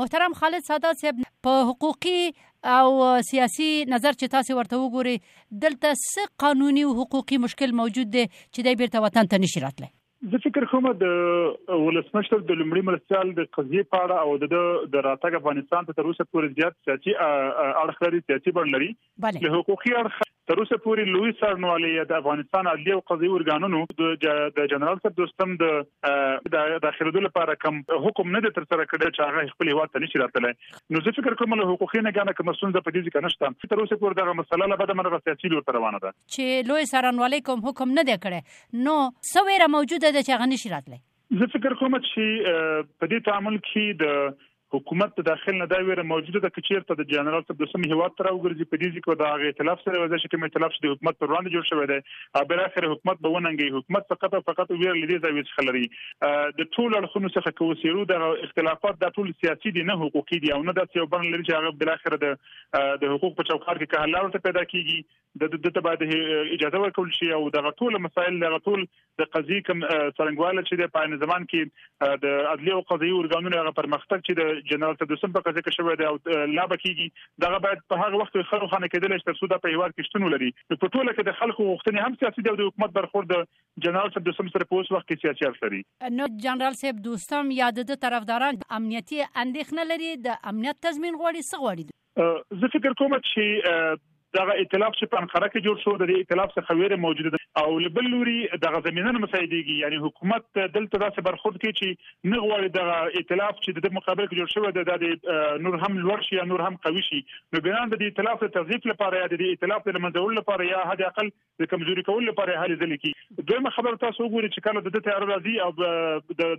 محترم خالد سادات صاحب په حقوقي او سیاسي نظر چې تاسو ورته وګوري دلته څه قانوني او حقوقي مشکل موجود دی چې د بیرته وطن ته نشي راتلی زه فکر کوم د ولسمشر د لمړي مرستيال د قضیې په اړه او د د راتګ افغانستان ته تر اوسه پورې زیات سیاسي اړخ لري سیاسي بڼه لري بله له حقوقي اړخ تر اوسه پورې لوی څارنوالي د افغانستان عدلي او قضایي ارګانونو د جنرال صاحب دوستم د داخليدو لپاره کوم حکم نه تر سره کړی چې هغه خپل هوا ته نشي راتللی نو زه فکر کوم له حقوقي نه غانه کوم ستونزه په دې ځکه نشته تر اوسه پورې دغه مسله لا بده منغه سیاسي لور روانه ده چې لوی څارنوالي کوم حکم نه دی کړی نو سویره موجوده ده چې هغه نشي راتللی زه فکر کوم چې په دې تعامل کې د حکومت د داخل نه دا ویره موجوده ده چې چیرته د جنرال صاحب د سم هیواد تر وګرځي په دې ځکه دا غي اختلاف سره وځي چې کوم اختلاف چې د حکومت پر وړاندې جوړ شوی دی او بل اخر حکومت به وننګي حکومت فقط او فقط ویره لدی ځای څخه لري د ټول اړخونو څخه کوسیرو د اختلافات د ټول سیاسي دي نه حقوقي دي او نه د یو بن لري چې هغه بل اخر د د حقوق په چوکاټ کې کهلار ته پیدا کیږي د د ته باید اجازه ورکول شي او دغه ټول مسایل دغه ټول د قضیې کوم څرنګواله چې د پاین زمان کې د عدلي او قضایي ارګانونو هغه پرمختګ چې د جنرال تدوسم په قضیه کې شوی دی او لا بکیږي دغه باید په هغه وخت کې خرو خانه کېدل چې تر څو د په هیواد کې شتون ولري په ټوله کې د خلکو غوښتنې هم سیاسي دي د حکومت برخورد د جنرال تدوسم سره په اوس وخت کې سیاسي اړخ لري نو جنرال صاحب دوستم یا د طرفداران امنیتي اندېښنه لري د امنیت تضمین غواړي څه غواړي زه فکر کوم چې دغه ائتلاف چې په انقره کې جوړ شو د دې ائتلاف څخه ویره موجوده ده او له بل لوري دغه زمينه نه مساعدېږي یعنی حکومت دلته داسې برخورد کوي چې نه غواړي دغه ائتلاف چې د مقابل کې جوړ شوی دی د نور هم لوړ شي یا نور هم قوي شي نو بنان د دې ائتلاف د تضعیف لپاره یا د دې ائتلاف د منځول لپاره یا حد اقل د کمزوري کولو لپاره هلې ځلې کوي دویمه خبره تاسو وګورئ چې کله د دې تیار راځي او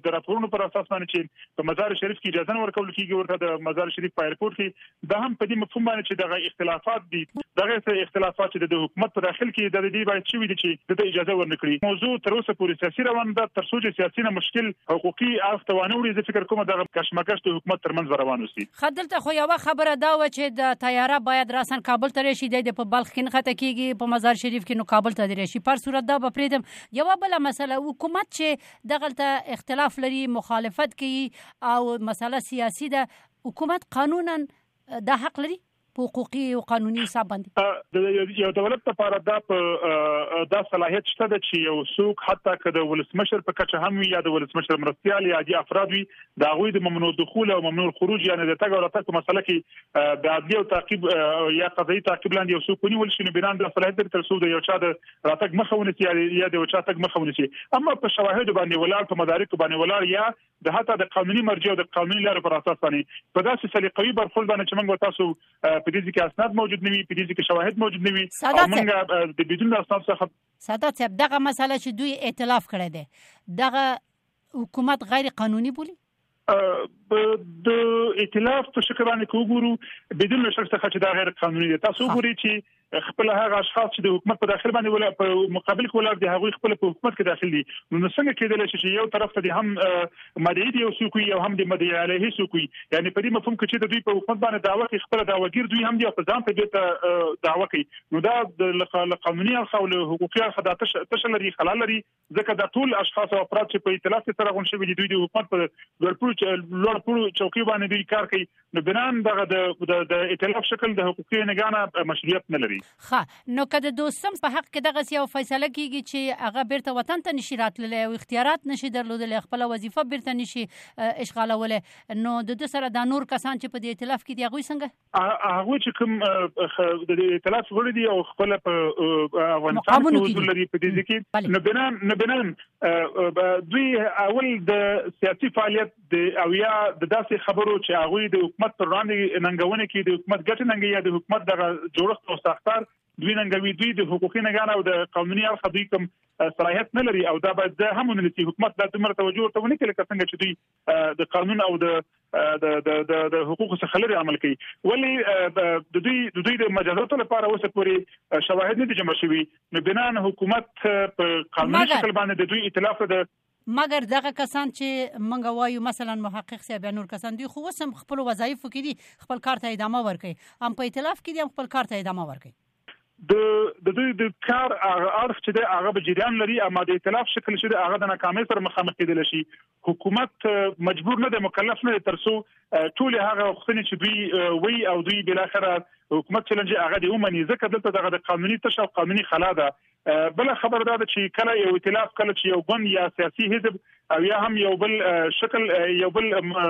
د راپورونو پر اساس باندې چې په مزار شریف کې اجازه نه ورکول کیږي ورته د مزار شریف په ایرپورټ کې دا هم په دې مفهوم باندې چې دغه اختلافات دي دغه څه اختلافات چې د حکومت په داخل کې د دې باید چې وي چې د اجازه ورنکړي موضوع تر اوسه پورې سیاسي روان ده تر څو چې سیاسي نه مشکل حقوقي اړخ ته وانه وړي زه فکر کوم دغه کشمکش د حکومت ترمنځ روان وسی ښه دلته خو یوه خبره دا وه چې د طیاره باید راسن کابل ته راشي دی د په بلخ کې نښته کیږي په مزار شریف کې نو کابل ته دی راشي پر صورت دا به پریدم یوه بل مسله حکومت چې دغلته اختلاف لري مخالفت کوي او مسله سیاسي ده حکومت قانونا دا حق لري په حقوقي او قانوني حساب باندې د یو دولت لپاره دا په دا صلاحیت شته د چې یو څوک حتی که د ولسمشر په کچه هم وي یا د ولسمشر مرستيال یا د افراد وي دا غوي د ممنوع دخول او ممنوع خروج یعنی د تګ او راتګ په مسله کې د عدلي او تعقیب یا قضایي تعقیب لاندې یو څوک ونیول شي نو بنان د صلاحیت تر څو د یو چا د راتګ مخه ونیسي یا د یو چا تګ مخه ونیسي اما په شواهد باندې ولاړ په مدارک باندې ولاړ یا د حتی د قانوني مرجع او د قانوني لارې پر اساس باندې په داسې سلیقوي برخورد باندې چې موږ تاسو په دې کې اسناد موجود نه وي په دې کې شواهد موجود نه وي او موږ د بدون اسناد څخه ساده صاحب دغه مسله چې دوی ائتلاف کړی دی دغه حکومت غیر قانوني بولی د ائتلاف په شکل باندې کوګورو بدون شک څخه چې دا غیر قانوني دی تاسو ګورئ چې خپل هغه اشخاص چې د حکومت په داخل باندې ولا په مقابل کې ولاړ دي هغه خپل په حکومت کې داخل دي نو څنګه کېدل شي چې یو طرف ته هم مدعي دی او څوک یو هم د مدعي علیه څوک یعنی په دې مفهوم کې چې د دوی په حکومت باندې داوا کوي خپل داواګیر دوی هم دی په ځان ته بیرته داوا کوي نو دا د قانوني او له حقوقي اړخه د تش لري خلل لري ځکه دا ټول اشخاص او افراد چې په ائتلاف کې سره غون شوي دي دوی د حکومت په لوړپوړو لوړپوړو چوکۍ باندې دوی کار کوي نو بنان دغه د د ائتلاف شکل د حقوقي نگانه مشروعیت نه لري ښه نو که د دوستم په حق کې دغه یو فیصله کیږي چې هغه بیرته وطن ته نشي راتللی او اختیارات نشي درلودلی خپل وظیفه بیرته نشي اشغالولی نو د دوی سره دا نور کسان چې په دې ائتلاف کې دي هغه څنګه هغه چې کوم د ائتلاف غړي دي او خپل په افغانستان کې حضور لري په دې کې نو بنا نه بنا دوی اول د سیاسي فعالیت د او یا د داسې خبرو چې هغه د حکومت پر وړاندې ننګونه کې د حکومت ګټه ننګي یا د حکومت دغه جوړښت او ساختار دوی ننګوي دوی د حقوقي نګان او د قانوني اړخ دوی کوم صلاحیت نه لري او دا باید هم ونلسي حکومت د دمر توجه ورته ونکړي لکه څنګه چې دوی د قانون او د د د د د حقوقو څخه لري عمل کوي ولی د دوی د دوی د مجازاتو لپاره اوسه پوری شواهد نه دي جمع شوي نو بنا حکومت په قانوني شکل باندې د دوی ائتلاف د مګر دغه کسان چې منګه وایو مثلا محقق صاحب یا نور کسان دی خو وسم خپل وظایف کې دي خپل کار ته ادامه ورکړي هم په ائتلاف کې دي هم خپل کار ته ادامه ورکړي د د دوی د کار هغه اړخ چې دی هغه به جریان لري اما د ائتلاف شکل چې دی هغه د ناکامۍ سره مخامخ کېدلی شي حکومت مجبور نه دی مکلف نه دی تر څو ټولې هغه غوښتنې چې دوی وی او دوی بلاخره حکومت چلنج هغه دی ومني ځکه دلته دغه د قانوني تشه او قانوني خلا ده بله خبره دا ده چې کله یو ائتلاف کله چې یو ګوند یا سیاسي حزب او یا هم یو بل شکل یو بل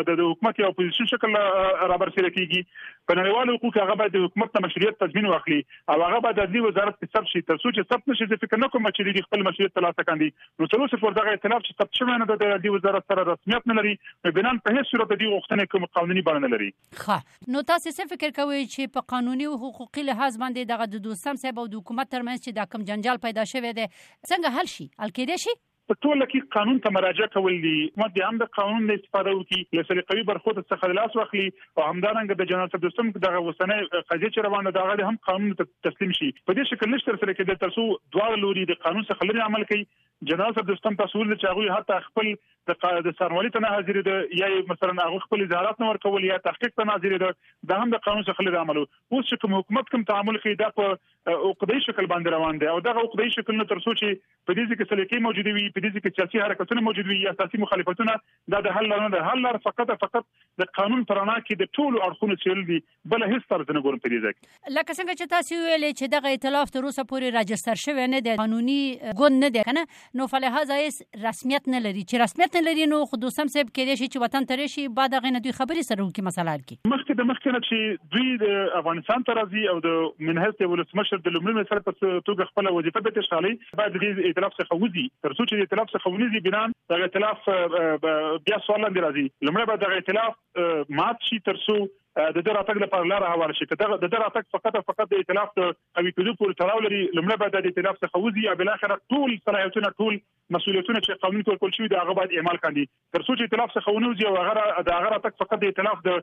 د حکومت یا اپوزیسیون شکل را برسېره کیږي په نړیوالو حقوقو هغه باید د حکومت ته مشروعیت تضمین واخلي او هغه باید د عدلي وزارت کې ثبت شي تر څو چې ثبت نشي فکر نه کوم چې د خپل مشروعیت ته لاس کاندي نو تر اوسه پورې دغه ائتلاف چې ثبت شوی نه د عدلي وزارت سره رسمیت نه لري بنان په هیڅ صورت د دې غوښتنې کوم قانوني بڼه نه لري ښه نو تاسې څه فکر کوئ چې په قانوني او حقوقي لحاظ باندې دغه د دوستم صاحب او د حکومت ترمنځ چې دا کوم جنجال پیدا شوی دی څنګه حل شي؟ حل کېدای شي؟ په ټوله کې قانون ته مراجعه کول دي، حکومت دې هم د قانون نه استفاده وکړي، له سلیقوي برخو څخه د لاس واخلي او همدارنګه د جنرال صاحب دوستم دغه اوسنۍ قضیه چې روانه ده هغه هم قانون ته تسلیم شي. په دې شکل نشي ترسره کېدای ترڅو دواړه لوري د قانون څخه لرې عمل کوي جنرال صاحب دوستم تاسو ول چې هغه حتی خپل د قاعده څارنوالي ته نه حاضر دي یا مثلا هغه خپل اظهارات نه ورکول یا تحقیق ته نه حاضر دي دا هم د قانون څخه لري عمل اوس چې کوم حکومت کوم تعامل کوي دا په عقدي شکل باندې روان دي او دا عقدي شکل نه تر څو چې په دې کې سلیقې موجود وي په دې کې سیاسي حرکتونه موجود وي یا سیاسي مخالفتونه دا د حل نه ده حل فقط فقط د قانون پرانا کې د ټولو اړخونو چیرل دي بل هیڅ طرز نه ګورم په دې ځای لکه څنګه چې تاسو ویلې چې دغه ائتلاف تر اوسه پورې راجستر شوی نه دی قانوني ګوند نه دی کنه نو فلهاز ایس رسمیت نه لري چې رسمیت نه لري نو خو دوسم صاحب کېدې شي چې وطن ترې شي بعد غنه دوی خبرې سره وکړي مسله حل کړي مخکې د مخکې نه چې دوی د افغانستان ته راځي او د منهل ته ولسمشر د لومړي مثال په توګه خپل وظیفه د تشالي باید د ائتلاف څخه وځي تر څو چې د ائتلاف څخه ونیزي بنا د ائتلاف بیا سوال لاندې راځي لمړی به د ائتلاف مات شي تر څو د ده راتګ لپاره لاره هواره شي که دغه د ده راتګ فقط او فقط د ائتلاف د قوي کېدو پورې تړاو لري لومړی باید د ائتلاف څخه وځي او بالاخره ټول صلاحیتونه ټول مسولیتونه چې قانون کې ورکول شوي د هغه باید اعمال کاندي تر څو چې ائتلاف څخه ونه وځي او هغه د هغه راتګ فقط د ائتلاف د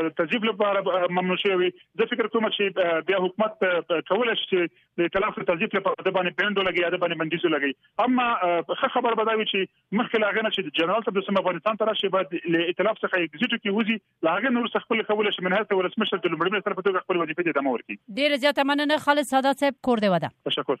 د تضیف لپاره ممنوع شوی وي زه فکر کوم چې بیا حکومت کولای شي چې د ائتلاف د تضیف لپاره د باندې پندو لګي یا د باندې بندیزو لګي اما خه خبر بداوي چې مخکې له هغه نه چې جنرال صاحب د سم افغانستان ته راشي باید له ائتلاف څخه ایگزیټ کې وځي له هغه نور څخه خپل کول شي منحه ته ولسمشر د لومړي منسټر په توګه خپل وظیفه دې دمه ورکړي ډیره زیاته مننه خالد سادات صاحب کور دې ودا تشکر